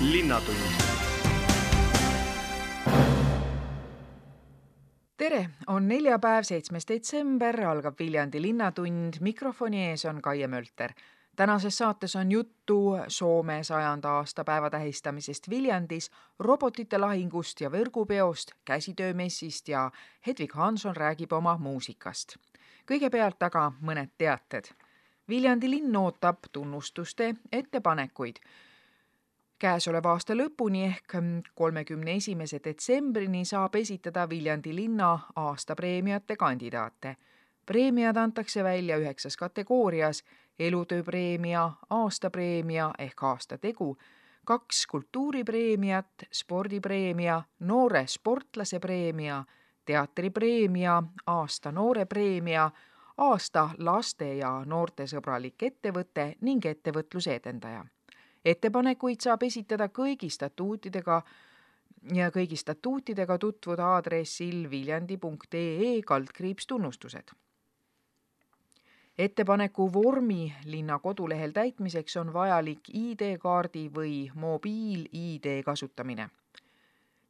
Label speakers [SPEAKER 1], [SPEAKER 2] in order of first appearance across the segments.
[SPEAKER 1] linnatund tere, on neljapäev, seitsmes detsember, algab Viljandi Linnatund, mikrofoni ees on Kaie Mölter. tänases saates on juttu Soome sajanda aastapäeva tähistamisest Viljandis, robotite lahingust ja võrgupeost, käsitöömessist ja Hedvig Hanson räägib oma muusikast. kõigepealt aga mõned teated. Viljandi linn ootab tunnustuste ettepanekuid käesoleva aasta lõpuni ehk kolmekümne esimese detsembrini saab esitada Viljandi linna aastapreemiate kandidaate. preemiad antakse välja üheksas kategoorias elutööpreemia, aastapreemia ehk aastategu, kaks kultuuripreemiat, spordipreemia, noore sportlase preemia, teatripreemia, aasta noorepreemia, aasta laste ja noortesõbralik ettevõte ning ettevõtluse edendaja ettepanekuid saab esitada kõigi statuutidega ja kõigi statuutidega tutvuda aadressil viljandi.ee kaldkriips tunnustused. ettepaneku vormi linna kodulehel täitmiseks on vajalik ID-kaardi või mobiil-ID kasutamine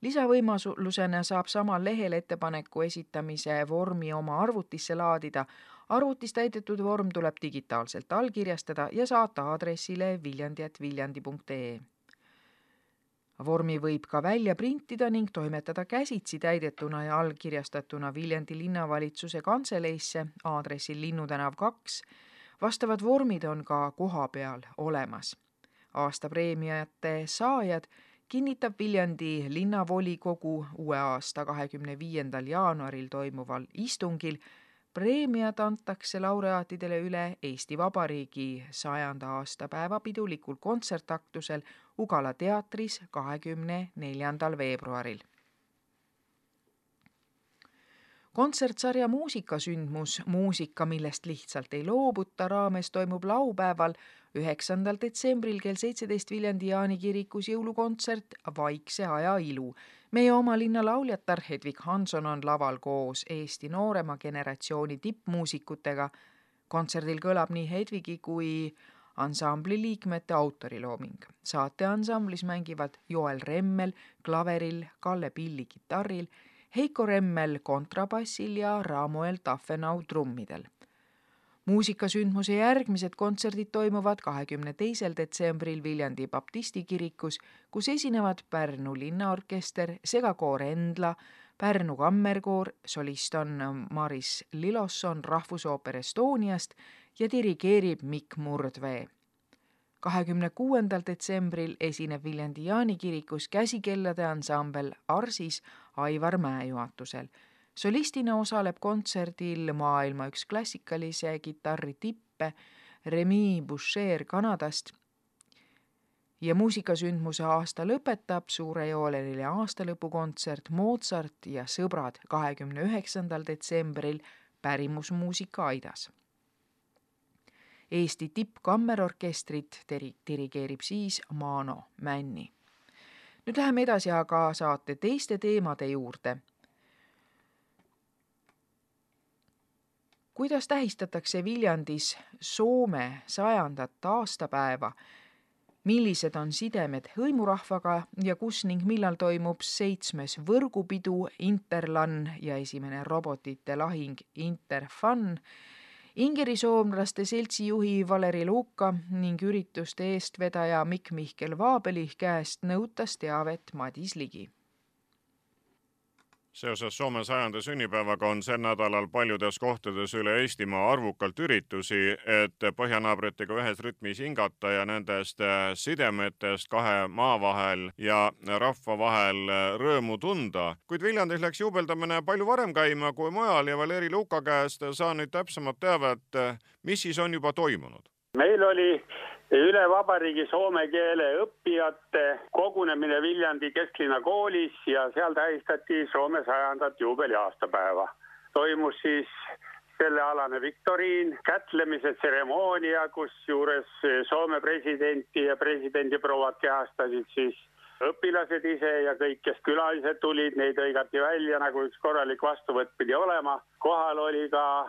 [SPEAKER 1] lisavõimalusena saab samal lehel ettepaneku esitamise vormi oma arvutisse laadida, arvutis täidetud vorm tuleb digitaalselt allkirjastada ja saata aadressile viljandi.viljandi.ee. vormi võib ka välja printida ning toimetada käsitsi täidetuna ja allkirjastatuna Viljandi linnavalitsuse kantseleisse aadressil Linnu tänav kaks. vastavad vormid on ka kohapeal olemas. aastapreemiate saajad kinnitab Viljandi linnavolikogu uue aasta kahekümne viiendal jaanuaril toimuval istungil preemiad antakse laureaatidele üle Eesti Vabariigi sajanda aastapäeva pidulikul kontsertaktusel Ugala teatris kahekümne neljandal veebruaril. kontsertsarja muusikasündmus Muusika, millest lihtsalt ei loobuta raames toimub laupäeval, üheksandal detsembril kell seitseteist Viljandi Jaani kirikus jõulukontsert Vaikse aja ilu meie oma linna lauljatar Hedvig Hanson on laval koos Eesti noorema generatsiooni tippmuusikutega. kontserdil kõlab nii Hedvigi kui ansambli liikmete autorilooming. saateansamblis mängivad Joel Remmel klaveril, Kalle Pilli kitarril, Heiko Remmel kontrabassil ja Ramuel Taffenau trummidel muusikasündmuse järgmised kontserdid toimuvad kahekümne teisel detsembril Viljandi baptisti kirikus, kus esinevad Pärnu linnaorkester, segakoor Endla, Pärnu kammerkoor, solist on Maris Lilosson Rahvusooper Estoniast ja dirigeerib Mikk Murdvee. kahekümne kuuendal detsembril esineb Viljandi Jaani kirikus käsikellade ansambel Arsis Aivar Mäe juhatusel solistina osaleb kontserdil maailma üks klassikalise kitarri tippe Remi Boucher Kanadast ja muusikasündmuse aasta lõpetab suurejooneline aastalõpukontsert Mozart ja sõbrad kahekümne üheksandal detsembril pärimusmuusika aidas. Eesti tippkammerorkestrit dirigeerib siis Mano Männi. nüüd läheme edasi aga saate teiste teemade juurde kuidas tähistatakse Viljandis Soome sajandat aastapäeva, millised on sidemed hõimurahvaga ja kus ning millal toimub seitsmes võrgupidu Interlan ja esimene robotite lahing Interfun, Ingeri soomlaste seltsi juhi Valeri Luka ning ürituste eestvedaja Mikk-Mihkel Vaabeli käest nõutas teavet Madis Ligi
[SPEAKER 2] seoses Soome sajanda sünnipäevaga on sel nädalal paljudes kohtades üle Eestimaa arvukalt üritusi, et põhjanaabritega ühes rütmis hingata ja nendest äh, sidemetest kahe maa vahel ja rahva vahel äh, rõõmu tunda. kuid Viljandis läks juubeldamine palju varem käima kui mujal ja Valeri Luka käest saan nüüd täpsemat teavet, äh, mis siis on juba toimunud?
[SPEAKER 3] meil oli üle vabariigi soome keele õppijate kogunemine Viljandi kesklinna koolis ja seal tähistati Soome sajandat juubeli aastapäeva. toimus siis sellealane viktoriin, kätlemise tseremoonia, kusjuures Soome presidenti ja presidendiprouad kehastasid siis õpilased ise ja kõik, kes külalised tulid, neid hõigati välja, nagu üks korralik vastuvõtt pidi olema. kohal oli ka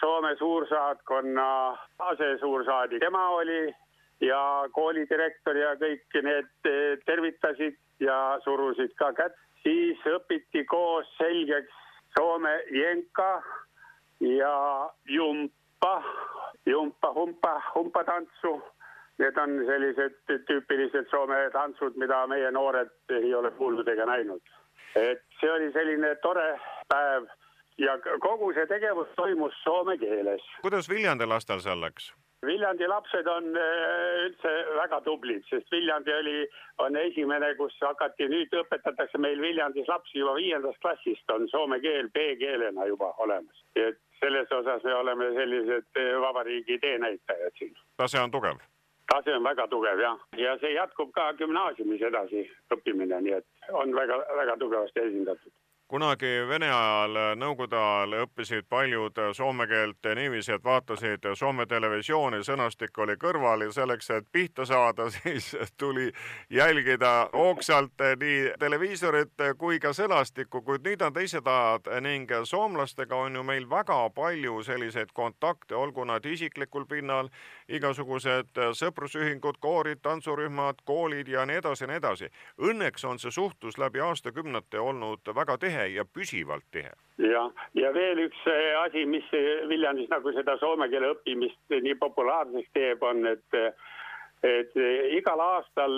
[SPEAKER 3] Soome suursaatkonna asesuursaadik, tema oli ja koolidirektor ja kõik need tervitasid ja surusid ka kätt. siis õpiti koos selgeks Soome jenka ja jumpa, jumpa, humpa, humpatantsu. Need on sellised tüüpilised Soome tantsud, mida meie noored ei ole kuulnud ega näinud. et see oli selline tore päev ja kogu see tegevus toimus soome keeles.
[SPEAKER 2] kuidas Viljandi lastel seal läks?
[SPEAKER 3] Viljandi lapsed on äh, üldse väga tublid, sest Viljandi oli, on esimene, kus hakati, nüüd õpetatakse meil Viljandis lapsi juba viiendast klassist on soome keel B-keelena juba olemas. et selles osas me oleme sellised äh, vabariigi teenäitajad siin.
[SPEAKER 2] tase on tugev?
[SPEAKER 3] tase on väga tugev jah, ja see jätkub ka gümnaasiumis edasi õppimine, nii et on väga-väga tugevasti esindatud
[SPEAKER 2] kunagi Vene ajal, Nõukogude ajal õppisid paljud soome keelt niiviisi, et vaatasid Soome televisiooni, sõnastik oli kõrval ja selleks, et pihta saada, siis tuli jälgida hoogsalt nii televiisorit kui ka sõnastikku, kuid nüüd on teised ajad ning soomlastega on ju meil väga palju selliseid kontakte, olgu nad isiklikul pinnal, igasugused sõprusühingud, koorid, tantsurühmad, koolid ja nii edasi ja nii edasi. Õnneks on see suhtlus läbi aastakümnete olnud väga tihe tihe ja püsivalt tihe.
[SPEAKER 3] ja, ja veel üks äh, asi, mis Viljandis nagu seda soome keele õppimist nii populaarseks teeb, on, et et igal aastal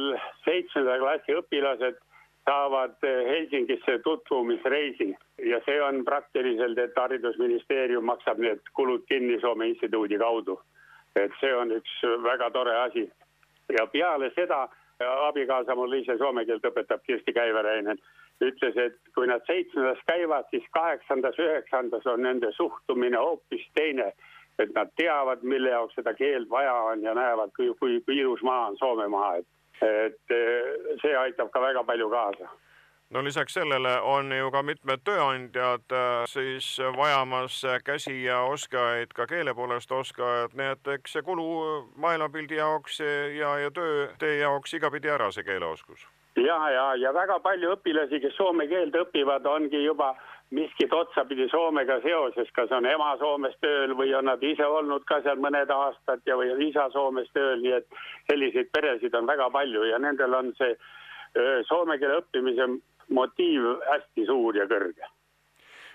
[SPEAKER 3] seitsmenda klassi õpilased saavad Helsingisse tutvumisreisi ja see on praktiliselt, et haridusministeerium maksab need kulud kinni Soome instituudi kaudu. et see on üks väga tore asi ja peale seda abikaasa mul ise soome keelt õpetab, Kirsti Käiveräinen ütles, et kui nad seitsmendas käivad, siis kaheksandas, üheksandas on nende suhtumine hoopis teine. et nad teavad, mille jaoks seda keelt vaja on ja näevad, kui, kui, kui ilus maa on Soome maa, et, et see aitab ka väga palju kaasa.
[SPEAKER 2] No lisaks sellele on ju ka mitmed tööandjad äh, siis vajamas käsi ja oskajaid, ka keele poolest oskajaid, nii et eks see kulu maailmapildi jaoks ja, ja töö teie jaoks igapidi ära, see keeleoskus
[SPEAKER 3] ja, ja, ja väga palju õpilasi, kes soome keelt õpivad, ongi juba miskit otsapidi Soomega seoses, kas on ema Soomes tööl või on nad ise olnud ka seal mõned aastad ja, või on isa Soomes tööl, nii et selliseid peresid on väga palju ja nendel on see soome keele õppimise motiiv hästi suur ja kõrge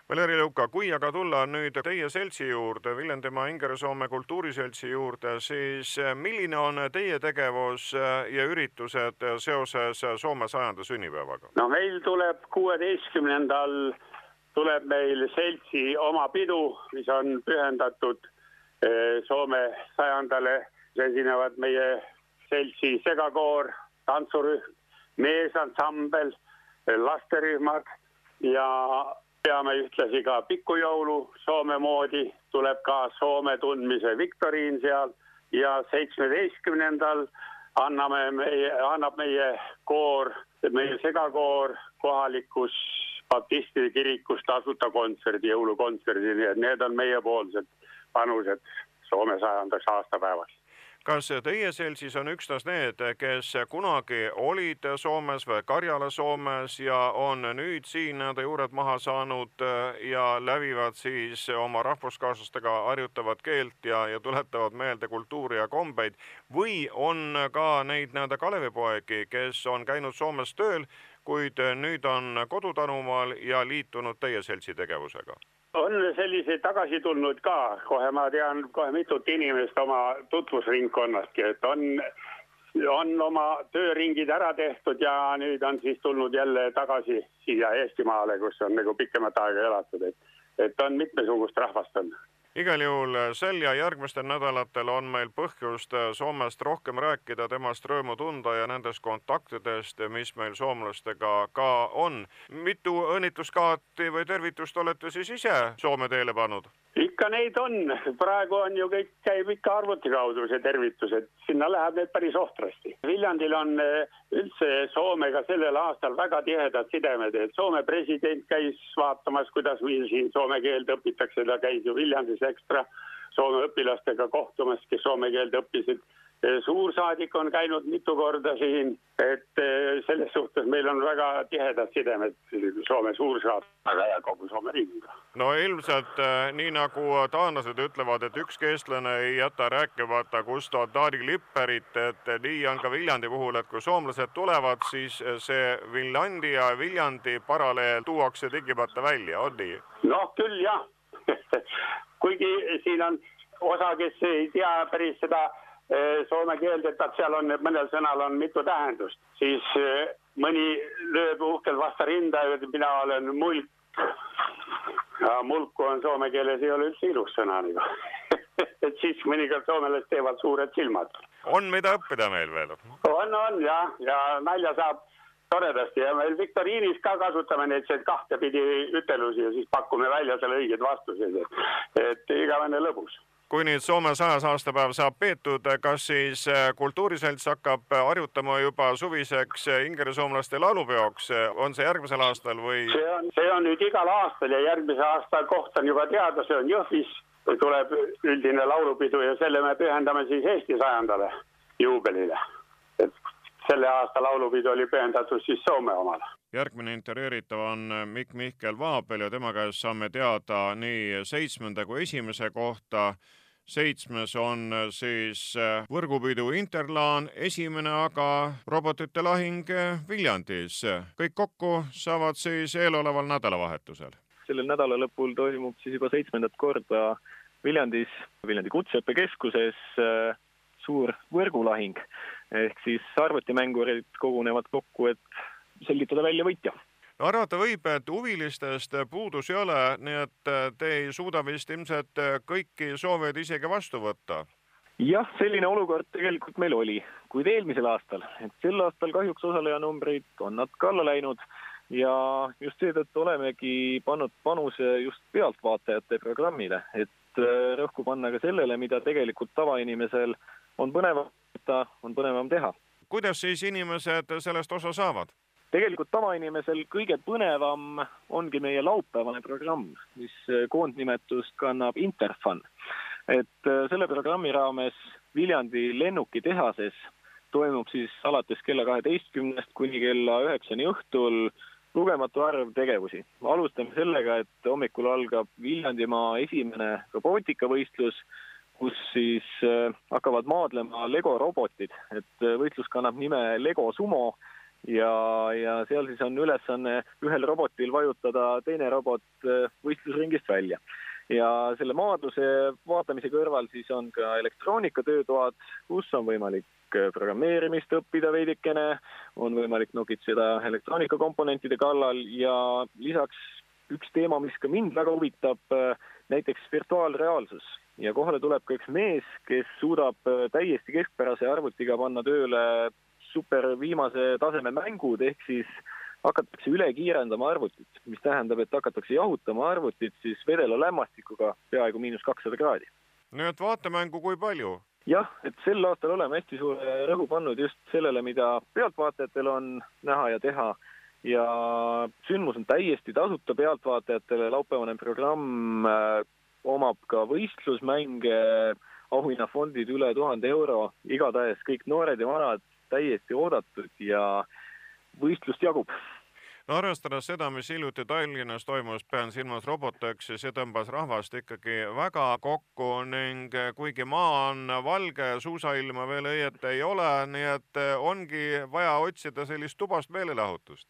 [SPEAKER 2] Valeri Lõuka, kui aga tulla nüüd teie seltsi juurde, Viljandimaa Ingerisoome Kultuuriseltsi juurde, siis eh, milline on teie tegevus eh, ja üritused seoses Soome sajanda sünnipäevaga?
[SPEAKER 3] no meil tuleb kuueteistkümnendal tuleb meil seltsi oma pidu, mis on pühendatud eh, Soome sajandale, esinevad meie seltsi segakoor, tantsurühm, meesansambel, lasterühmad ja peame ühtlasi ka pikujõulu Soome moodi, tuleb ka Soome tundmise viktoriin seal ja seitsmeteistkümnendal anname meie, annab meie koor, meie segakoor kohalikus baptistide kirikus tasuta kontserdi, jõulukontserdi, nii et need on meiepoolsed panused Soome sajandaks aastapäevaks
[SPEAKER 2] kas teie seltsis on üksnes need, kes kunagi olid Soomes või Karjala Soomes ja on nüüd siin nende juured maha saanud ja lävivad siis oma rahvuskaaslastega harjutavat keelt ja, ja tuletavad meelde kultuuri ja kombeid või on ka neid nii-öelda Kalevipoegi, kes on käinud Soomes tööl, kuid nüüd on kodutanumaal ja liitunud teie seltsi tegevusega?
[SPEAKER 3] On selliseid tagasi tulnud ka, kohe ma tean kohe mitut inimest oma tutvusringkonnastki, et on, on oma tööringid ära tehtud ja nüüd on siis tulnud jälle tagasi siia Eestimaale, kus on nagu pikemat aega elatud, et, et on mitmesugust rahvast on
[SPEAKER 2] igal juhul äh, sel ja järgmistel nädalatel on meil põhjust äh, Soomest rohkem rääkida, temast rõõmu tunda ja nendest kontaktidest, mis meil soomlastega ka on. mitu õnnitluskaarti või tervitust olete siis ise Soome teele pannud?
[SPEAKER 3] ikka neid on, praegu on ju kõik, käib ikka arvuti kaudu see tervitus, et sinna läheb need päris ohtrasti. Viljandil on eh, üldse Soomega sellel aastal väga tihedad sidemed, et Soome president käis vaatamas, kuidas meil siin soome keelt õpitakse, ta käis ju Viljandis ekstra Soome õpilastega kohtumas, kes soome keelt õppisid suursaadik on käinud mitu korda siin, et selles suhtes meil on väga tihedad sidemed Soome suursaatega ja kogu Soome riigiga.
[SPEAKER 2] no ilmselt nii nagu taanlased ütlevad, et ükski eestlane ei jäta rääkimata Gustav Adari Lipperit, et nii on ka Viljandi puhul, et kui soomlased tulevad, siis see Finlandia, Viljandi paralleel tuuakse tingimata välja, on nii?
[SPEAKER 3] noh, küll jah kuigi siin on osa, kes ei tea päris seda soome keelt, et seal on, mõnel sõnal on mitu tähendust, siis mõni lööb uhkelt vastu rinda ja ütleb, mina olen mulk. ja mulku on soome keeles ei ole üldse ilus sõna nagu et siis mõnikord soomelased teevad suured silmad.
[SPEAKER 2] on, mida õppida meil veel?
[SPEAKER 3] on, on jah, ja nalja saab toredasti ja meil viktoriinis ka kasutame neid kahtepidi ütelusi ja siis pakume välja selle õiged vastused, et, et igavene lõbus
[SPEAKER 2] kui nüüd Soome sajas aastapäev saab peetud, kas siis äh, kultuuriselts hakkab harjutama juba suviseks äh, ingerisoomlaste laulupeoks, on see järgmisel aastal või?
[SPEAKER 3] see on, see on nüüd igal aastal ja järgmise aasta koht on juba teada, see on Jõhvis, tuleb üldine laulupidu ja selle me pühendame siis Eesti sajandale juubelile. Selle aasta laulupidu oli pühendatud siis Soome omale.
[SPEAKER 2] järgmine intervjueeritav on Mikk Mihkel Vaabel ja tema käest saame teada nii seitsmenda kui esimese kohta seitsmes on siis võrgupidu Interlaan, esimene aga robotite lahing Viljandis. kõik kokku saavad siis eeloleval nädalavahetusel.
[SPEAKER 4] sellel nädalalõpul toimub siis juba seitsmendat korda Viljandis, Viljandi Kutseõppekeskuses suur võrgulahing ehk siis arvutimängurid kogunevad kokku, et selgitada välja võitja
[SPEAKER 2] no arvata võib, et huvilistest puudus ei ole, nii et te ei suuda vist ilmselt kõiki soovijaid isegi vastu võtta?
[SPEAKER 4] jah, selline olukord tegelikult meil oli, kuid eelmisel aastal, et sel aastal kahjuks osalejanumbrid on natuke alla läinud ja just seetõttu olemegi pannud panuse just pealtvaatajate programmile, et rõhku panna ka sellele, mida tegelikult tavainimesel on põnevam võtta, on põnevam teha.
[SPEAKER 2] kuidas siis inimesed sellest osa saavad?
[SPEAKER 4] tegelikult tavainimesel kõige põnevam ongi meie laupäevane programm, mis koondnimetust kannab Interfun. et äh, selle programmi raames Viljandi lennukitehases toimub siis alates kella kaheteistkümnest kuni kella üheksani õhtul lugematu arv tegevusi. alustame sellega, et hommikul algab Viljandimaa esimene robootikavõistlus kus siis äh, hakkavad maadlema Lego robotid, et äh, võistlus kannab nime Lego Sumo ja, ja seal siis on ülesanne ühel robotil vajutada teine robot äh, võistlusringist välja. ja selle maadluse vaatamise kõrval siis on ka elektroonikatöötoad, kus on võimalik programmeerimist õppida veidikene, on võimalik nokitseda elektroonikakomponentide kallal ja lisaks üks teema, mis ka mind väga huvitab, näiteks virtuaalreaalsus ja kohale tuleb ka üks mees, kes suudab äh, täiesti keskpärase arvutiga panna tööle super viimase taseme mängud, ehk siis hakatakse üle kiirendama arvutit, mis tähendab, et hakatakse jahutama arvutit siis vedela lämmastikuga peaaegu miinus kakssada kraadi.
[SPEAKER 2] nii et vaatemängu kui palju?
[SPEAKER 4] jah, et sel aastal oleme hästi suure rõhu pannud just sellele, mida pealtvaatajatel on näha ja teha ja sündmus on täiesti tasuta pealtvaatajatele, laupäevane programm äh, omab ka võistlusmänge, auhinnafondid üle tuhande euro, igatahes kõik noored ja vanad täiesti oodatud ja võistlust jagub
[SPEAKER 2] no arvestades seda, mis hiljuti Tallinnas toimus, pean silmas Robotöksi, see tõmbas rahvast ikkagi väga kokku ning kuigi maa on valge, suusailma veel õieti ei ole, nii et ongi vaja otsida sellist tubast meelelahutust.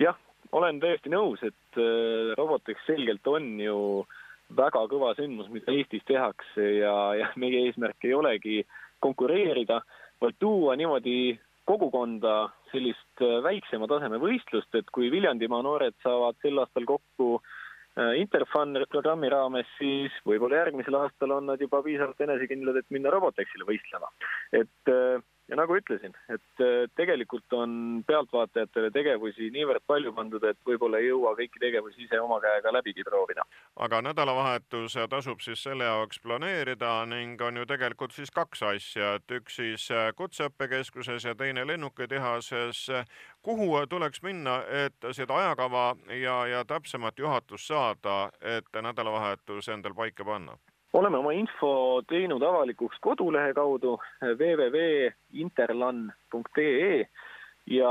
[SPEAKER 4] jah, olen täiesti nõus, et äh, Robotöks selgelt on ju äh, väga kõva sündmus, mida Eestis tehakse ja, ja meie eesmärk ei olegi konkureerida, vaid tuua niimoodi kogukonda sellist äh, väiksema taseme võistlust, et kui Viljandimaa noored saavad sel aastal kokku äh, Interfun programmi raames, siis võib-olla järgmisel aastal on nad juba piisavalt enesekindlad, et minna Robotexile võistlema. et äh, ja nagu ütlesin, et äh, tegelikult on pealtvaatajatele tegevusi niivõrd palju pandud, et võib-olla ei jõua kõiki tegevusi ise oma käega läbigi proovida.
[SPEAKER 2] aga nädalavahetus tasub siis selle jaoks planeerida ning on ju tegelikult siis kaks asja, et üks siis äh, Kutseõppekeskuses ja teine lennukitehases. kuhu tuleks minna, et seda ajakava ja, ja täpsemat juhatust saada, et nädalavahetus endal paika panna?
[SPEAKER 4] Oleme oma info teinud avalikuks kodulehe kaudu www.interlan.ee ja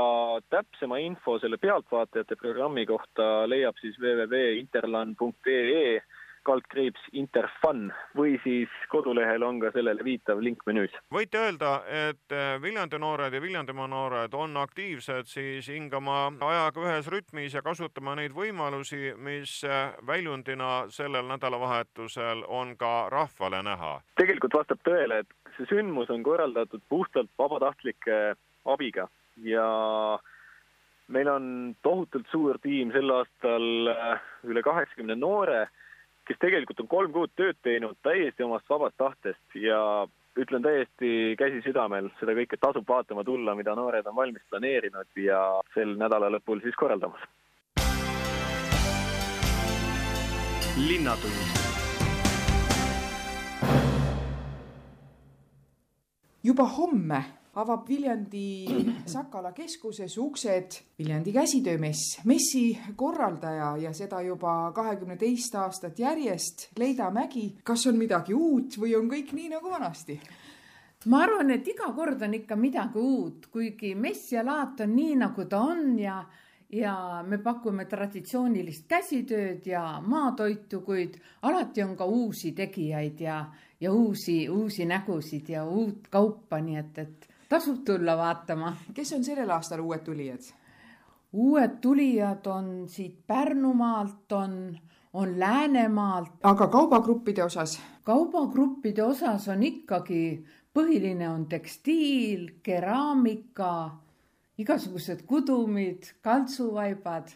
[SPEAKER 4] täpsema info selle pealtvaatajate programmi kohta leiab siis www.interlan.ee kaldkriips Interfun või siis kodulehel on ka sellele viitav link menüüs.
[SPEAKER 2] võite öelda, et äh, Viljandi noored ja Viljandimaa noored on aktiivsed siis hingama ajaga ühes rütmis ja kasutama neid võimalusi, mis äh, väljundina sellel nädalavahetusel on ka rahvale näha?
[SPEAKER 4] tegelikult vastab tõele, et see sündmus on korraldatud puhtalt vabatahtlike abiga ja meil on tohutult suur tiim sel aastal äh, üle kaheksakümne noore kes tegelikult on kolm kuud tööd teinud täiesti omast vabast tahtest ja ütlen täiesti käsi südamel, seda kõike tasub vaatama tulla, mida noored on valmis planeerinud ja sel nädala lõpul siis korraldamas.
[SPEAKER 1] linnatund juba homme avab Viljandi Sakala keskuses uksed Viljandi käsitöömess. messi korraldaja ja seda juba kahekümne teist aastat järjest, Leida Mägi. kas on midagi uut või on kõik nii nagu vanasti?
[SPEAKER 5] ma arvan, et iga kord on ikka midagi uut, kuigi mess ja laat on nii, nagu ta on ja ja me pakume traditsioonilist käsitööd ja maatoitu, kuid alati on ka uusi tegijaid ja, ja uusi, uusi nägusid ja uut kaupa, nii et, et tasub tulla vaatama.
[SPEAKER 1] kes on sellel aastal uued tulijad?
[SPEAKER 5] uued tulijad on siit Pärnumaalt, on, on Läänemaalt.
[SPEAKER 1] aga kaubagruppide osas?
[SPEAKER 5] kaubagruppide osas on ikkagi, põhiline on tekstiil, keraamika, igasugused kudumid, kaltsuvaibad,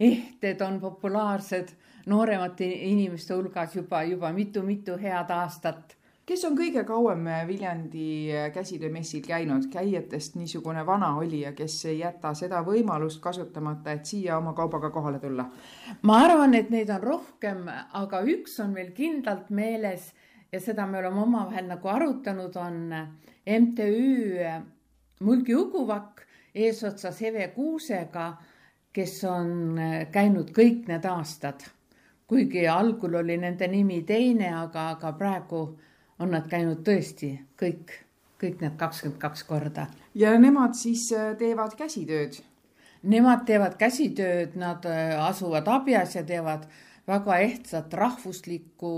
[SPEAKER 5] ehted on populaarsed nooremate inimeste hulgas juba, juba mitu-mitu head aastat
[SPEAKER 1] kes on kõige kauem Viljandi käsitöömessil käinud, käijatest niisugune vanaolija, kes ei jäta seda võimalust kasutamata, et siia oma kaubaga kohale tulla?
[SPEAKER 5] ma arvan, et neid on rohkem, aga üks on meil kindlalt meeles ja seda me oleme omavahel nagu arutanud, on MTÜ Mulgi Uguvak eesotsas Eve Kuusega, kes on käinud kõik need aastad. kuigi algul oli nende nimi teine, aga, aga praegu on nad käinud tõesti kõik, kõik need kakskümmend kaks korda.
[SPEAKER 1] ja nemad siis äh, teevad käsitööd?
[SPEAKER 5] Nemad teevad käsitööd, nad äh, asuvad Abjas ja teevad väga ehtsat rahvuslikku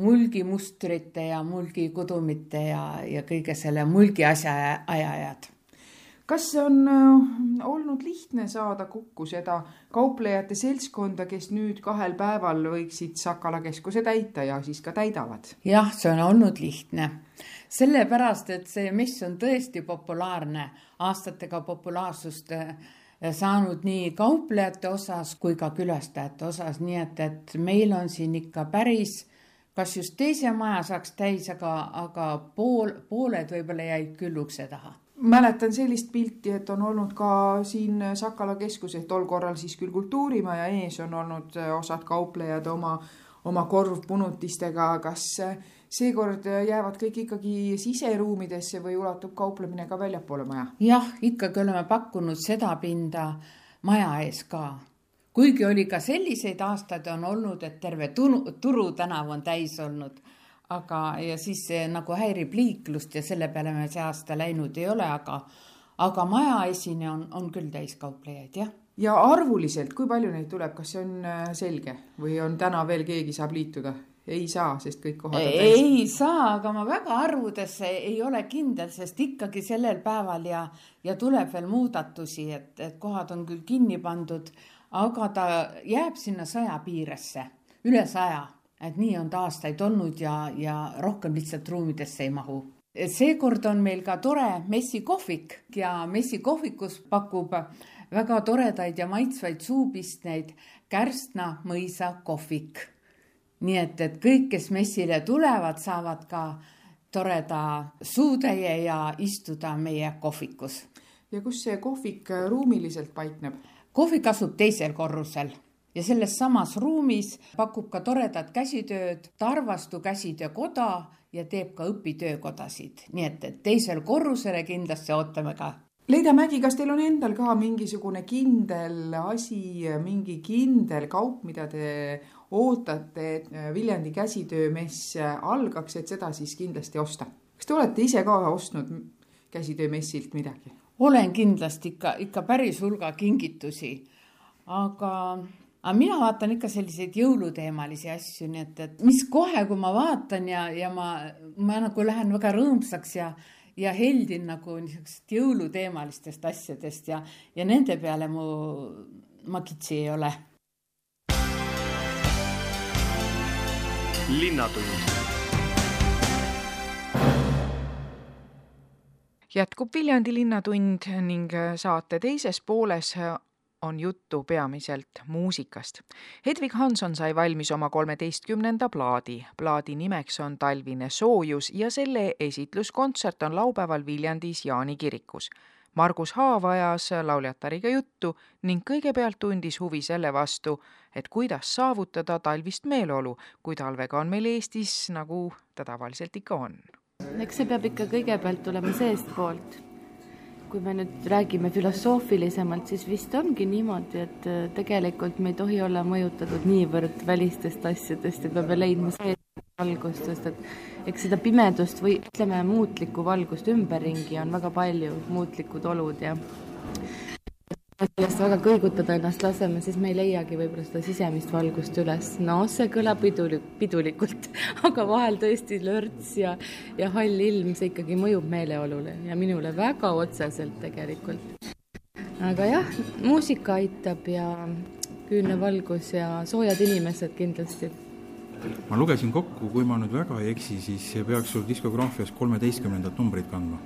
[SPEAKER 5] mulgimustrite ja mulgikudumite ja, ja kõige selle mulgi asja ajajad
[SPEAKER 1] kas on äh, olnud lihtne saada kokku seda kauplejate seltskonda, kes nüüd kahel päeval võiksid Sakala keskuse täita ja siis ka täidavad?
[SPEAKER 5] jah, see on olnud lihtne, sellepärast et see mess on tõesti populaarne, aastatega populaarsust äh, saanud nii kauplejate osas kui ka külastajate osas, nii et, et meil on siin ikka päris kas just teise maja saaks täis, aga, aga pool, pooled võib-olla jäid küll ukse taha
[SPEAKER 1] mäletan sellist pilti, et on olnud ka siin Sakala keskuses, tol korral siis küll Kultuurimaja ees on olnud äh, osad kauplejad oma, oma korvpunutistega, kas äh, seekord jäävad kõik ikkagi siseruumidesse või ulatub kauplemine ka väljapoole maja?
[SPEAKER 5] jah, ikkagi oleme pakkunud seda pinda maja ees ka. kuigi oli ka selliseid aastaid on olnud, et terve turu, Turu tänav on täis olnud aga, ja siis see nagu häirib liiklust ja selle peale me see aasta läinud ei ole, aga, aga majaesine on, on küll täiskauplejaid, jah.
[SPEAKER 1] ja arvuliselt, kui palju neid tuleb, kas see on äh, selge või on täna veel keegi saab liituda? ei saa, sest kõik kohad on
[SPEAKER 5] täis. ei saa, aga ma väga arvudesse ei ole kindel, sest ikkagi sellel päeval ja, ja tuleb veel muudatusi, et, et kohad on küll kinni pandud, aga ta jääb sinna saja piiresse, üle saja et nii on ta aastaid olnud ja, ja rohkem lihtsalt ruumidesse ei mahu. seekord on meil ka tore messikohvik ja messikohvikus pakub väga toredaid ja maitsvaid suupistneid Kärstna mõisa kohvik. nii et, et kõik, kes messile tulevad, saavad ka toreda suutäie ja istuda meie kohvikus.
[SPEAKER 1] ja kus see kohvik ruumiliselt paikneb?
[SPEAKER 5] kohvik asub teisel korrusel ja selles samas ruumis pakub ka toredat käsitööd Tarvastu käsitöökoda ja teeb ka õpitöökodasid, nii et, et teisel korrusele kindlasti ootame ka.
[SPEAKER 1] Leida Mägi, kas teil on endal ka mingisugune kindel asi, mingi kindel kaup, mida te ootate, et Viljandi käsitöömess algaks, et seda siis kindlasti osta. kas te olete ise ka ostnud käsitöömessilt midagi?
[SPEAKER 5] olen kindlasti ikka, ikka päris hulga kingitusi, aga aga mina vaatan ikka selliseid jõuluteemalisi asju, nii et, et mis kohe, kui ma vaatan ja, ja ma, ma nagu lähen väga rõõmsaks ja, ja heldin nagu niisugusest jõuluteemalistest asjadest ja, ja nende peale mu, ma kitsi ei ole.
[SPEAKER 2] linnatund
[SPEAKER 1] jätkub Viljandi Linnatund ning saate teises pooles on juttu peamiselt muusikast. Hedvig Hanson sai valmis oma kolmeteistkümnenda plaadi. plaadi nimeks on Talvine soojus ja selle esitluskontsert on laupäeval Viljandis Jaani kirikus. Margus Haav ajas lauljatariga juttu ning kõigepealt tundis huvi selle vastu, et kuidas saavutada talvist meeleolu, kui talvega on meil Eestis, nagu ta tavaliselt ikka on.
[SPEAKER 6] eks see peab ikka kõigepealt tulema seestpoolt kui me nüüd räägime filosoofilisemalt, siis vist ongi niimoodi, et äh, tegelikult me ei tohi olla mõjutatud niivõrd välistest asjadest ja peame leidma valgust, sest et eks seda pimedust või ütleme, muutlikku valgust ümberringi on väga palju, muutlikud olud ja sellest väga kõigutada ennast laseme, siis me ei leiagi võib-olla seda sisemist valgust üles. no see kõlab pidulik, pidulikult, aga vahel tõesti lörts ja, ja hall ilm, see ikkagi mõjub meeleolule ja minule väga otseselt tegelikult. aga jah, muusika aitab ja küünne valgus ja soojad inimesed kindlasti
[SPEAKER 7] ma lugesin kokku, kui ma nüüd väga ei eksi, siis peaks sul diskograafias kolmeteistkümnendat numbrit kandma.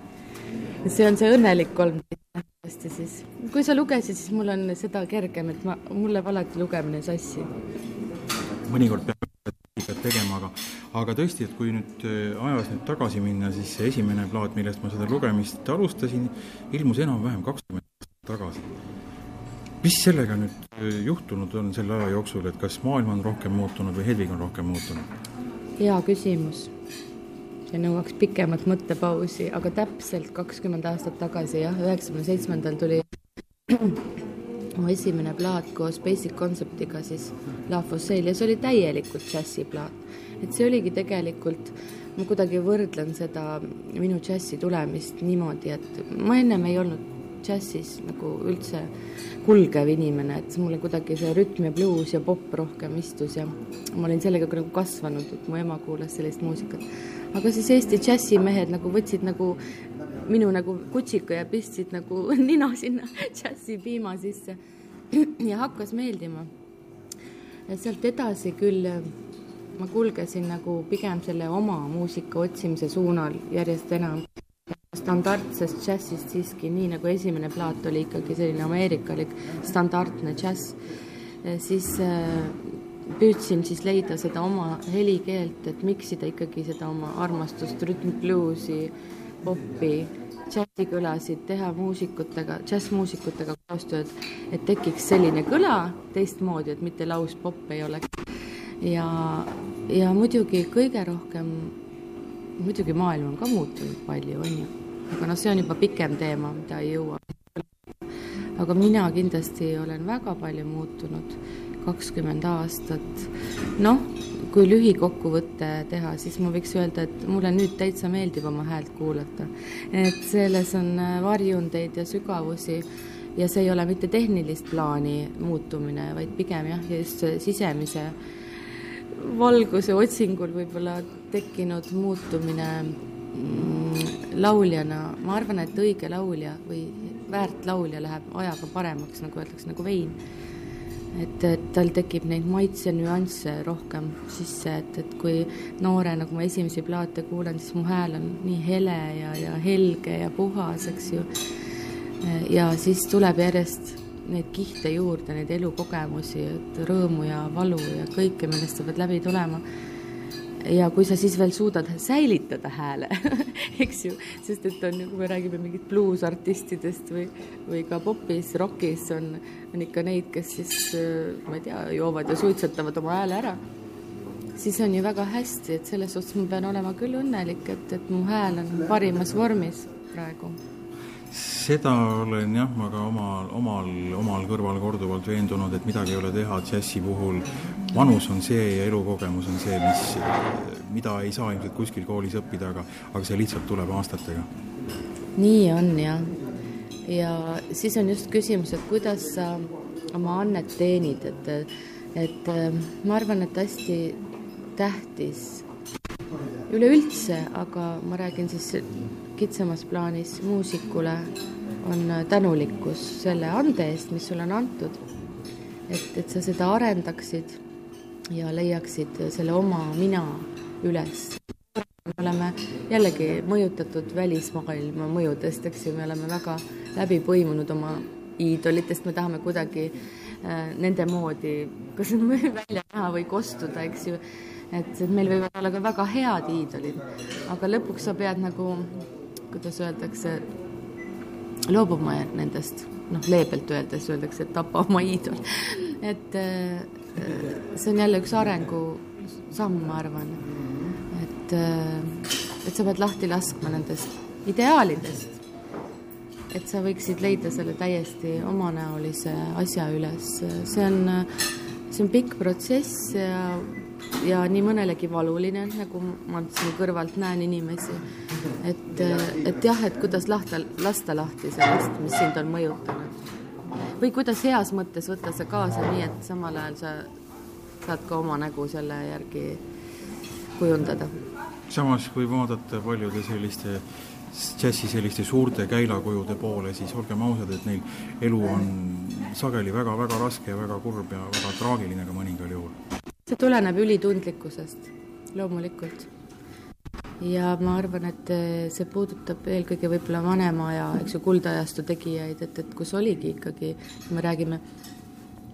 [SPEAKER 6] See on see õnnelik kolmteist hästi siis, kui sa lugesid, siis mul on seda kergem, et ma, mul läheb alati lugemine sassi.
[SPEAKER 7] mõnikord peab tegema, aga, aga tõesti, et kui nüüd äh, ajas nüüd tagasi minna, siis see esimene plaat, millest ma seda lugemist alustasin, ilmus enam-vähem kakskümmend aastat tagasi. mis sellega nüüd äh, juhtunud on selle aja jooksul, et kas maailm on rohkem muutunud või Hedvig on rohkem muutunud?
[SPEAKER 6] hea küsimus see nõuaks pikemat mõttepausi, aga täpselt kakskümmend aastat tagasi jah, üheksakümne seitsmendal tuli mu esimene plaat koos Basic Conceptiga siis La Fossile ja see oli täielikult džässiplaat. et see oligi tegelikult, ma kuidagi võrdlen seda minu džässi tulemist niimoodi, et ma ennem ei olnud džässis nagu üldse kulgev inimene, et mulle kuidagi see rütm ja bluus ja popp rohkem istus ja ma olin sellega nagu kasvanud, et mu ema kuulas sellist muusikat aga siis Eesti džässimehed nagu võtsid nagu minu nagu kutsika ja pistsid nagu nina sinna džässipiima sisse ja hakkas meeldima. sealt edasi küll ma kulgesin nagu pigem selle oma muusika otsimise suunal järjest enam. Standardsest džässist siiski, nii nagu esimene plaat oli ikkagi selline ameerikalik standardne džäss, siis püüdsin siis leida seda oma helikeelt, et miksida ikkagi seda oma armastust rütmbluusi, popi, džässikõlasid, teha muusikutega, džässmuusikutega koostööd, et tekiks selline kõla teistmoodi, et mitte lauspopp ei oleks. ja, ja muidugi kõige rohkem, muidugi maailm on ka muutunud palju, on ju, aga noh, see on juba pikem teema, mida ei jõua. aga mina kindlasti olen väga palju muutunud kakskümmend aastat. noh, kui lühikokkuvõte teha, siis ma võiks öelda, et mulle nüüd täitsa meeldib oma häält kuulata. et selles on äh, varjundeid ja sügavusi ja see ei ole mitte tehnilist plaani muutumine, vaid pigem jah, just sisemise valguse otsingul võib-olla tekkinud muutumine mm, lauljana, ma arvan, et õige laulja või väärt laulja läheb ajaga paremaks, nagu öeldakse, nagu vein et, et tal tekib neid maitsenüansse rohkem sisse, et, et kui noorena, kui ma esimesi plaate kuulan, siis mu hääl on nii hele ja, ja helge ja puhas, eks ju. ja siis tuleb järjest neid kihte juurde, neid elukogemusi, et rõõmu ja valu ja kõike, millest sa pead läbi tulema ja kui sa siis veel suudad säilitada hääle eks ju, sest et on ju, kui me räägime mingit bluusartistidest või, või ka popis, rokis on, on ikka neid, kes siis, ma ei tea, joovad ja suitsetavad oma hääle ära, siis on ju väga hästi, et selles suhtes ma pean olema küll õnnelik, et, et mu hääl on parimas vormis praegu.
[SPEAKER 7] Seda olen jah, ma ka omal, omal, omal kõrval korduvalt veendunud, et midagi ei ole teha džässi puhul vanus on see ja elukogemus on see, mis, mida ei saa ilmselt kuskil koolis õppida, aga, aga see lihtsalt tuleb aastatega.
[SPEAKER 6] nii on jah. ja siis on just küsimus, et kuidas sa oma annet teenid, et, et ma arvan, et hästi tähtis üleüldse, aga ma räägin siis kitsamas plaanis muusikule, on tänulikkus selle ande eest, mis sulle on antud. et, et sa seda arendaksid ja leiaksid selle oma mina üles. me oleme jällegi mõjutatud välismaailma mõjudest, eks ju, me oleme väga läbi põimunud oma iidolitest, me tahame kuidagi äh, nende moodi kas välja näha või kostuda, eks ju. Et, meil võivad olla ka väga head iidolid, aga lõpuks sa pead nagu, kuidas öeldakse, loobuma nendest, noh, leebelt öeldes öeldakse, et tapa oma iidol. et äh, see on jälle üks arengusamm, ma arvan. et, äh, et sa pead lahti laskma nendest ideaalidest. et sa võiksid leida selle täiesti omanäolise asja üles, see on, see on pikk protsess ja ja nii mõnelegi valuline, nagu ma siin kõrvalt näen inimesi. et, et jah, et kuidas lahta, lasta lahti sellest, mis sind on mõjutanud. Või kuidas heas mõttes võtta see kaasa nii, et samal ajal sa saad ka oma nägu selle järgi kujundada.
[SPEAKER 7] samas, kui vaadata paljude selliste džässi selliste suurte käilakujude poole, siis olgem ausad, et neil elu on sageli väga-väga raske ja väga kurb ja väga traagiline ka mõningal juhul
[SPEAKER 6] see tuleneb ülitundlikkusest, loomulikult. Ja ma arvan, et eh, see puudutab eelkõige võib-olla vanema aja, eks ju, kuldajastu tegijaid, et, et kus oligi ikkagi, me räägime,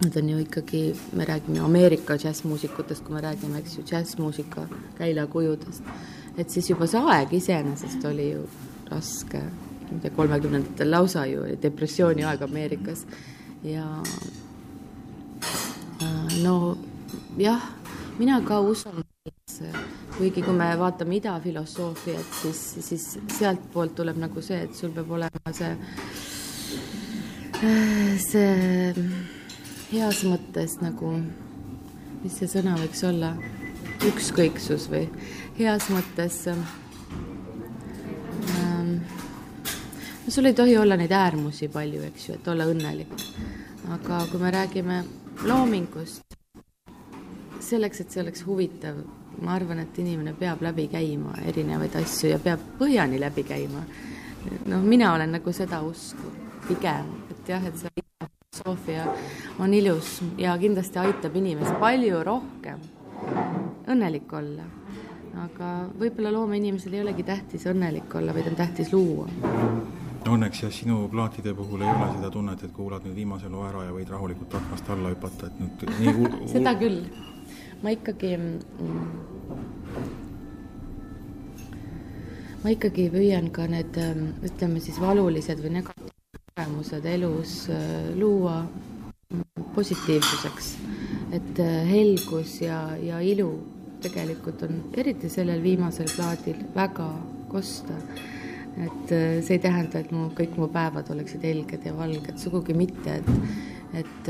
[SPEAKER 6] need on ju ikkagi, me räägime Ameerika džässmuusikutest, kui me räägime, eks ju, džässmuusika käilakujudest, et siis juba see aeg iseenesest oli ju raske, ma ei tea, kolmekümnendatel lausa ju oli depressiooni aeg Ameerikas. Ja äh, no jah, mina ka usun kuigi kui me vaatame idafilosoofiat, siis, siis sealtpoolt tuleb nagu see, et sul peab olema see, see heas mõttes nagu, mis see sõna võiks olla, ükskõiksus või heas mõttes ähm, no sul ei tohi olla neid äärmusi palju, eks ju, et olla õnnelik. aga kui me räägime loomingust, selleks, et see oleks huvitav, ma arvan, et inimene peab läbi käima erinevaid asju ja peab põhjani läbi käima. noh, mina olen nagu seda usku pigem, et jah, et see filosoofia on ilus ja kindlasti aitab inimest palju rohkem õnnelik olla. aga võib-olla loomeinimesel ei olegi tähtis õnnelik olla, vaid on tähtis luua
[SPEAKER 7] õnneks jah, sinu plaatide puhul ei ole seda tunnet, et kuulad nüüd viimase loo ära ja võid rahulikult aknast alla hüpata, et nüüd nii
[SPEAKER 6] seda küll ma ikkagi mm, ma ikkagi püüan ka need, ähm, ütleme siis valulised või negatiivsed kogemused elus äh, luua positiivsuseks. et helgus ja, ja ilu tegelikult on, eriti sellel viimasel plaadil, väga kosta. et see ei tähenda, et mu, kõik mu päevad oleksid helged ja valged, sugugi mitte, et, et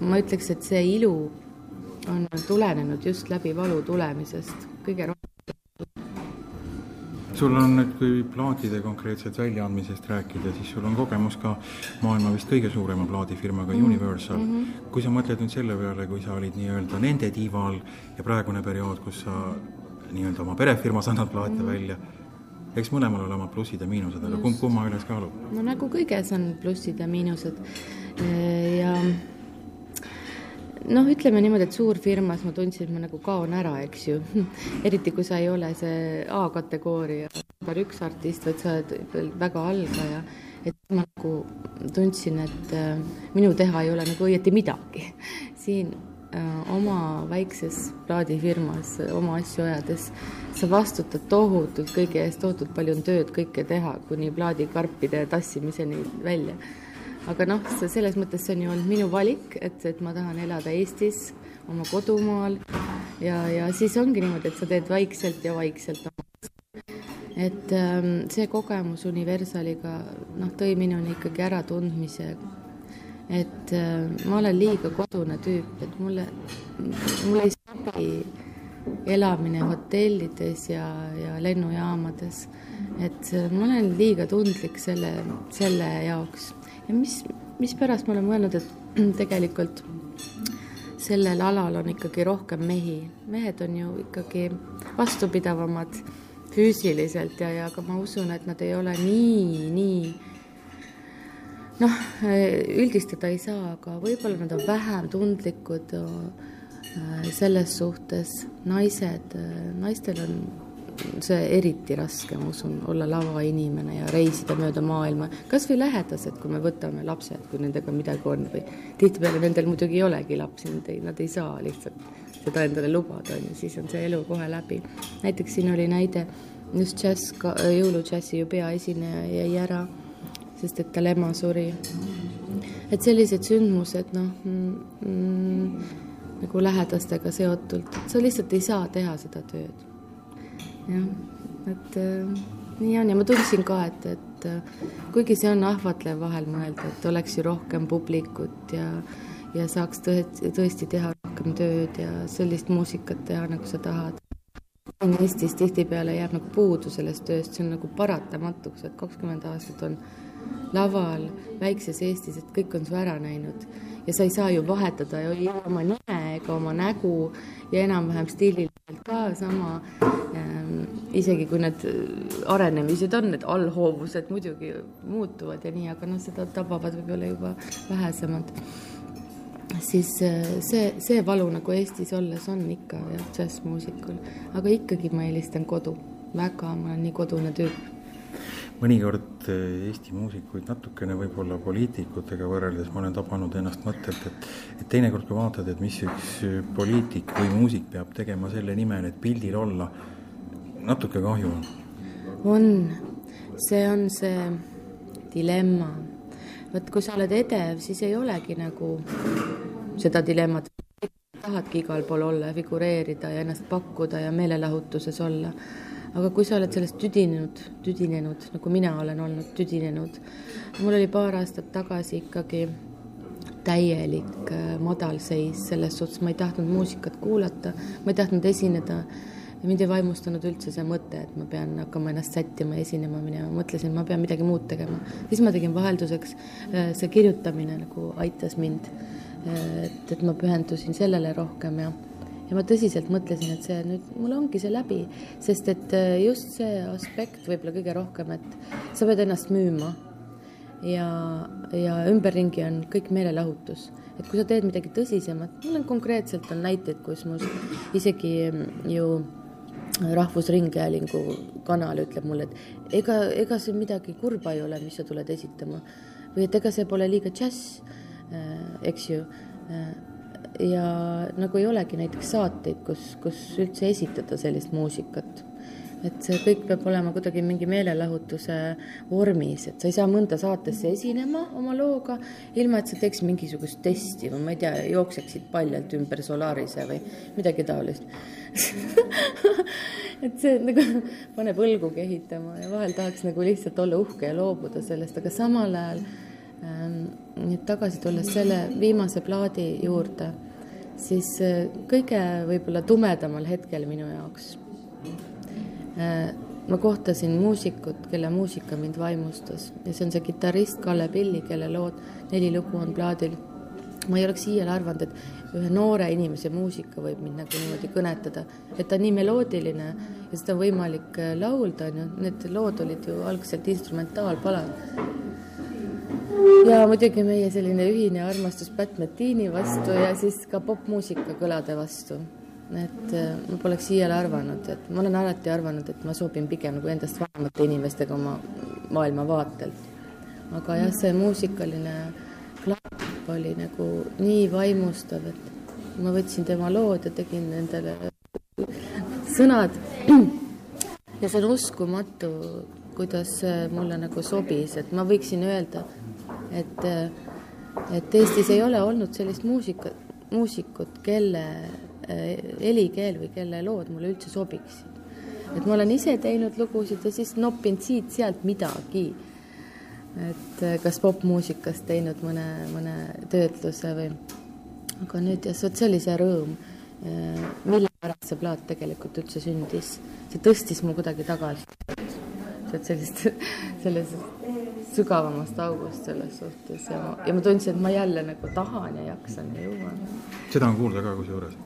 [SPEAKER 6] ma ütleks, et see ilu on tulenenud just läbi valu tulemisest kõige rohkem.
[SPEAKER 7] sul on nüüd, kui plaatide konkreetselt väljaandmisest rääkida, siis sul on kogemus ka maailma vist kõige suurema plaadifirmaga mm -hmm. Universal mm. -hmm. kui sa mõtled nüüd selle peale, kui sa olid nii-öelda nende tiiva all ja praegune periood, kus sa nii-öelda oma perefirmas annad plaate mm -hmm. välja, eks mõlemal ole omad plussid ja miinused, aga kumb kumma üles kaalub?
[SPEAKER 6] no nagu kõiges on plussid ja miinused ja noh, ütleme niimoodi, et suurfirmas ma tundsin, et ma nagu kaon ära, eks ju. eriti kui sa ei ole see A-kategooria number üks artist, vaid sa oled veel väga algaja. et ma nagu tundsin, et äh, minu teha ei ole nagu õieti midagi. siin äh, oma väikses plaadifirmas oma asju ajades sa vastutad tohutult kõige eest, tohutult palju on tööd kõike teha, kuni plaadikarpide tassimiseni välja aga noh, selles mõttes see on ju olnud minu valik, et, et ma tahan elada Eestis, oma kodumaal ja, ja siis ongi niimoodi, et sa teed vaikselt ja vaikselt. et ähm, see kogemus Universaliga noh, tõi minuni ikkagi äratundmise et äh, ma olen liiga kodune tüüp, et mulle, mulle ei sobi elamine hotellides ja, ja lennujaamades. et äh, ma olen liiga tundlik selle, selle jaoks ja mis, mispärast ma olen mõelnud, et tegelikult sellel alal on ikkagi rohkem mehi. mehed on ju ikkagi vastupidavamad füüsiliselt ja, ja ka ma usun, et nad ei ole nii, nii noh, üldistada ei saa, aga võib-olla nad on vähem tundlikud äh, selles suhtes. naised, äh, naistel on see eriti raske, ma usun, olla lavainimene ja reisida mööda maailma, kas või lähedased, kui me võtame lapsed, kui nendega midagi on või tihtipeale nendel muidugi ei olegi lapsi, nad ei, nad ei saa lihtsalt seda endale lubada, on ju, siis on see elu kohe läbi. näiteks siin oli näide, just džäss, jõuludžässi ju peaesineja jäi ära sest et tal ema suri. et sellised sündmused, noh mm, mm, nagu lähedastega seotult, sa lihtsalt ei saa teha seda tööd. Jah, et äh, nii on. Ja ma tundsin ka, et, et äh, kuigi see on ahvatlev vahel mõelda, et oleks ju rohkem publikut ja ja saaks tõesti, tõesti teha rohkem tööd ja sellist muusikat teha, nagu sa tahad. Eestis tihtipeale jääb nagu puudu sellest tööst, see on nagu paratamatuks, et kakskümmend aastat on laval väikses Eestis, et kõik on su ära näinud. Ja sa ei saa ju vahetada ei oma nime ega oma nägu ja enam-vähem stiililiselt ka sama ähm,. isegi kui need arenemised on, need allhoovused muidugi muutuvad ja nii, aga noh, seda tabavad võib-olla juba vähesemad. siis äh, see, see valu nagu Eestis olles on ikka jah, džässmuusikul, aga ikkagi ma eelistan kodu, väga, ma olen nii kodune tüüp
[SPEAKER 7] mõnikord eh, Eesti muusikuid natukene võib-olla poliitikutega võrreldes ma olen tabanud ennast mõttelt, et et teinekord, kui vaatad, et mis üks poliitik või muusik peab tegema selle nimel, et pildil olla, natuke kahju on.
[SPEAKER 6] on, see on see dilemma. vot kui sa oled edev, siis ei olegi nagu seda dilemmat, tahadki igal pool olla ja figureerida ja ennast pakkuda ja meelelahutuses olla aga kui sa oled sellest tüdinenud, tüdinenud, nagu mina olen olnud tüdinenud, mul oli paar aastat tagasi ikkagi täielik äh, madalseis selles suhtes, ma ei tahtnud muusikat kuulata, ma ei tahtnud esineda mind ei vaimustanud üldse see mõte, et ma pean hakkama ennast sättima esinema minema, mõtlesin, ma pean midagi muud tegema. siis ma tegin vahelduseks, äh, see kirjutamine nagu aitas mind. Äh, et, et ma pühendusin sellele rohkem ja ja ma tõsiselt mõtlesin, et see nüüd, mul ongi see läbi, sest et äh, just see aspekt võib-olla kõige rohkem, et sa pead ennast müüma. Ja, ja ümberringi on kõik meelelahutus. et kui sa teed midagi tõsisemat, mul on konkreetselt on näiteid, kus mul isegi mm, ju Rahvusringhäälingu kanal ütleb mulle, et ega, ega see midagi kurba ei ole, mis sa tuled esitama. Või et ega see pole liiga džäss, äh, eks ju. Äh, ja nagu ei olegi näiteks saateid, kus, kus üldse esitada sellist muusikat. et see kõik peab olema kuidagi mingi meelelahutuse vormis, et sa ei saa mõnda saatesse esinema oma looga, ilma et sa teeks mingisugust testi. Või ma ei tea, jookseksid paljalt ümber Solarise või midagi taolist. Et see nagu paneb õlgu kehitama ja vahel tahaks nagu lihtsalt olla uhke ja loobuda sellest, aga samal ajal nüüd ähm, tagasi tulles selle viimase plaadi juurde, siis äh, kõige võib-olla tumedamal hetkel minu jaoks äh, ma kohtasin muusikut, kelle muusika mind vaimustas. Ja see on see kitarrist Kalle Pilli, kelle lood, neli lugu on plaadil. ma ei oleks iial arvanud, et ühe noore inimese muusika võib mind nagu niimoodi kõnetada, et ta on nii meloodiline ja seda on võimalik äh, laulda, on ju, need lood olid ju algselt instrumentaalpalad ja muidugi meie selline ühine armastus Pat Metini vastu ja siis ka popmuusika kõlade vastu. et äh, ma poleks iial arvanud, et ma olen alati arvanud, et ma sobin pigem nagu endast vanemate inimestega oma maailmavaatelt. aga jah, see muusikaline klapp oli nagu nii vaimustav, et ma võtsin tema lood ja tegin nendele sõnad. ja see on uskumatu, kuidas mulle nagu sobis, et ma võiksin öelda et, et Eestis ei ole olnud sellist muusika, muusikut, kelle eh, helikeel või kelle lood mulle üldse sobiksid. et ma olen ise teinud lugusid ja siis noppinud siit-sealt midagi. et äh, kas popmuusikas teinud mõne, mõne töötluse või, aga nüüd jah, vot see oli see rõõm, äh, mille pärast see plaat tegelikult üldse sündis. see tõstis mul kuidagi tagasi sealt sellist, sellest sügavamast august selles suhtes ja ja ma tundsin, et ma jälle nagu tahan ja jaksan ja jõuan.
[SPEAKER 7] seda on kuulda ka kusjuures.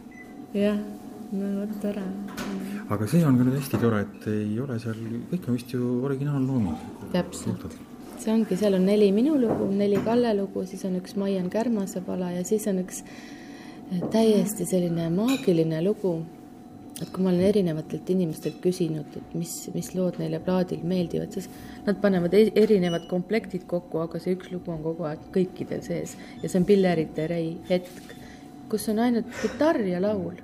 [SPEAKER 6] jah, no vot tore.
[SPEAKER 7] aga see on nüüd hästi tore, et ei ole seal, kõik on vist ju originaallooming.
[SPEAKER 6] täpselt see ongi, seal on neli minu lugu, neli Kalle lugu, siis on üks Maian Kärmase pala ja siis on üks eh, täiesti selline maagiline lugu. Et kui ma olen erinevatelt inimestelt küsinud, et mis, mis lood neile plaadil meeldivad, siis nad panevad e-, erinevad komplektid kokku, aga see üks lugu on kogu aeg kõikidel sees ja see on Pillerite Rei hetk, kus on ainult kitarr ja laul.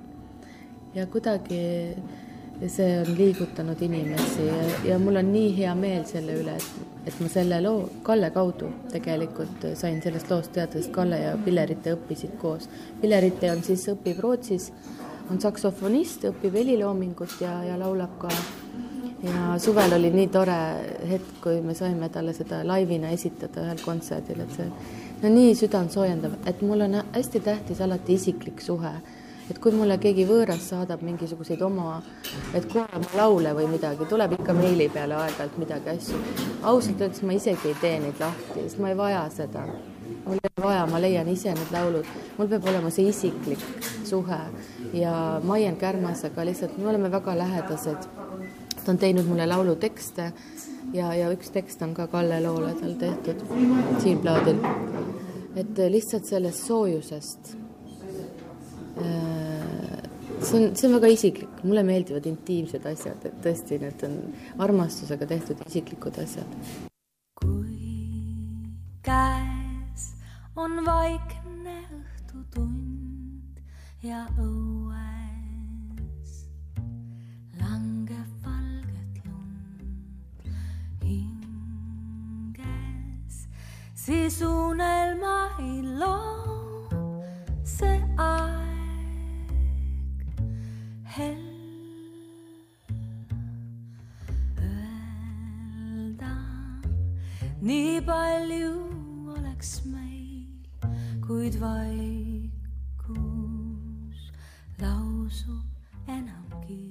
[SPEAKER 6] ja kuidagi see on liigutanud inimesi ja, ja mul on nii hea meel selle üle, et et ma selle loo Kalle kaudu tegelikult sain sellest loost teada, sest Kalle ja Pillerite õppisid koos. Pillerite on siis, õpib Rootsis, on saksofonist, õpib heliloomingut ja, ja laulab ka. ja suvel oli nii tore hetk, kui me saime talle seda laivina esitada ühel kontserdil, et see no nii südantsoojendav, et mul on hästi tähtis alati isiklik suhe et kui mulle keegi võõras saadab mingisuguseid oma, et kuule ma laule või midagi, tuleb ikka meili peale aeg-ajalt midagi asju. ausalt öeldes ma isegi ei tee neid lahti, sest ma ei vaja seda. Mul ei ole vaja, ma leian ise need laulud, mul peab olema see isiklik suhe ja Maien Kärmasega lihtsalt, me oleme väga lähedased. ta on teinud mulle laulutekste ja, ja üks tekst on ka Kalle loole tal tehtud siin plaadil. et lihtsalt sellest soojusest see on, see on väga isiklik, mulle meeldivad intiimsed asjad, et tõesti, need on armastusega tehtud isiklikud asjad.
[SPEAKER 8] Vaikne õhtutund ja õues langeb valget lund hinges, siis unelma ei loo see aeg öelda, nii palju oleks meil, kuid vaikus lausub enamgi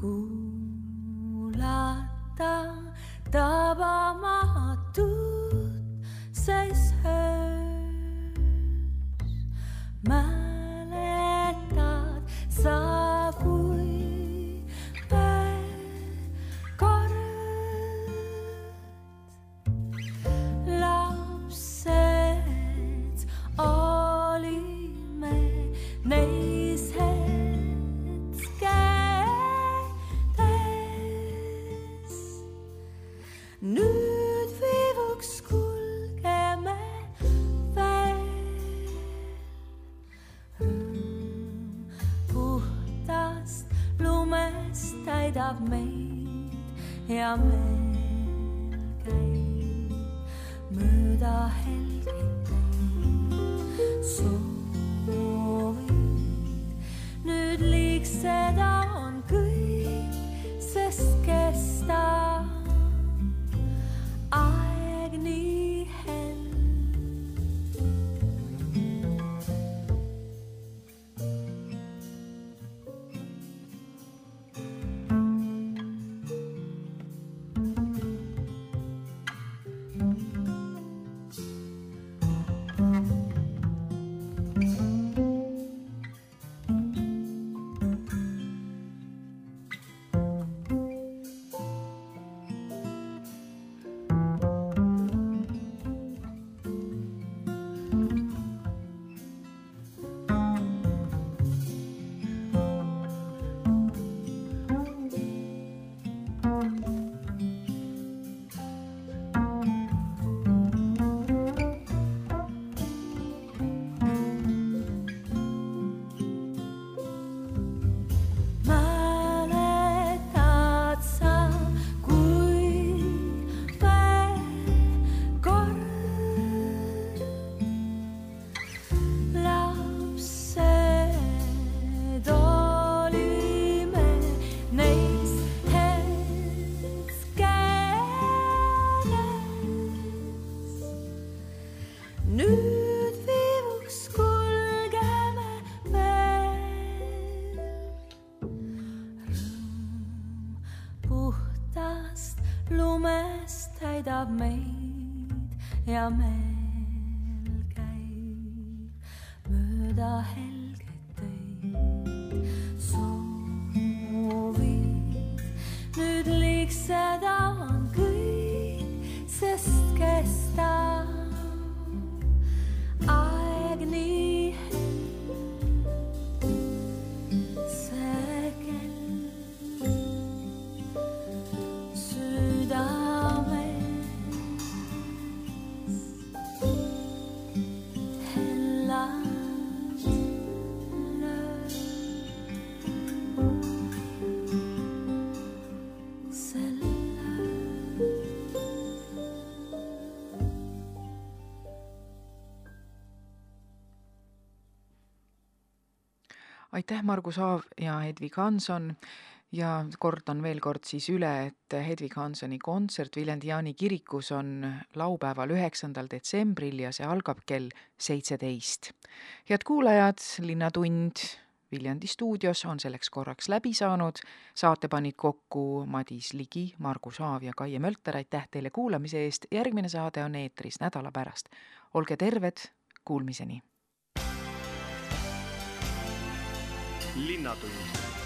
[SPEAKER 8] kuulata tabamatut seis öös. sa liigseda on
[SPEAKER 1] aitäh, Margus Aav ja Hedvig Hanson ja kordan veel kord siis üle, et Hedvig Hansoni kontsert Viljandi Jaani kirikus on laupäeval, üheksandal detsembril ja see algab kell seitseteist. head kuulajad, Linnatund Viljandi stuudios on selleks korraks läbi saanud. saate panid kokku Madis Ligi, Margus Aav ja Kaie Mölter, aitäh teile kuulamise eest. järgmine saade on eetris nädala pärast. olge terved, kuulmiseni.
[SPEAKER 9] Linnatund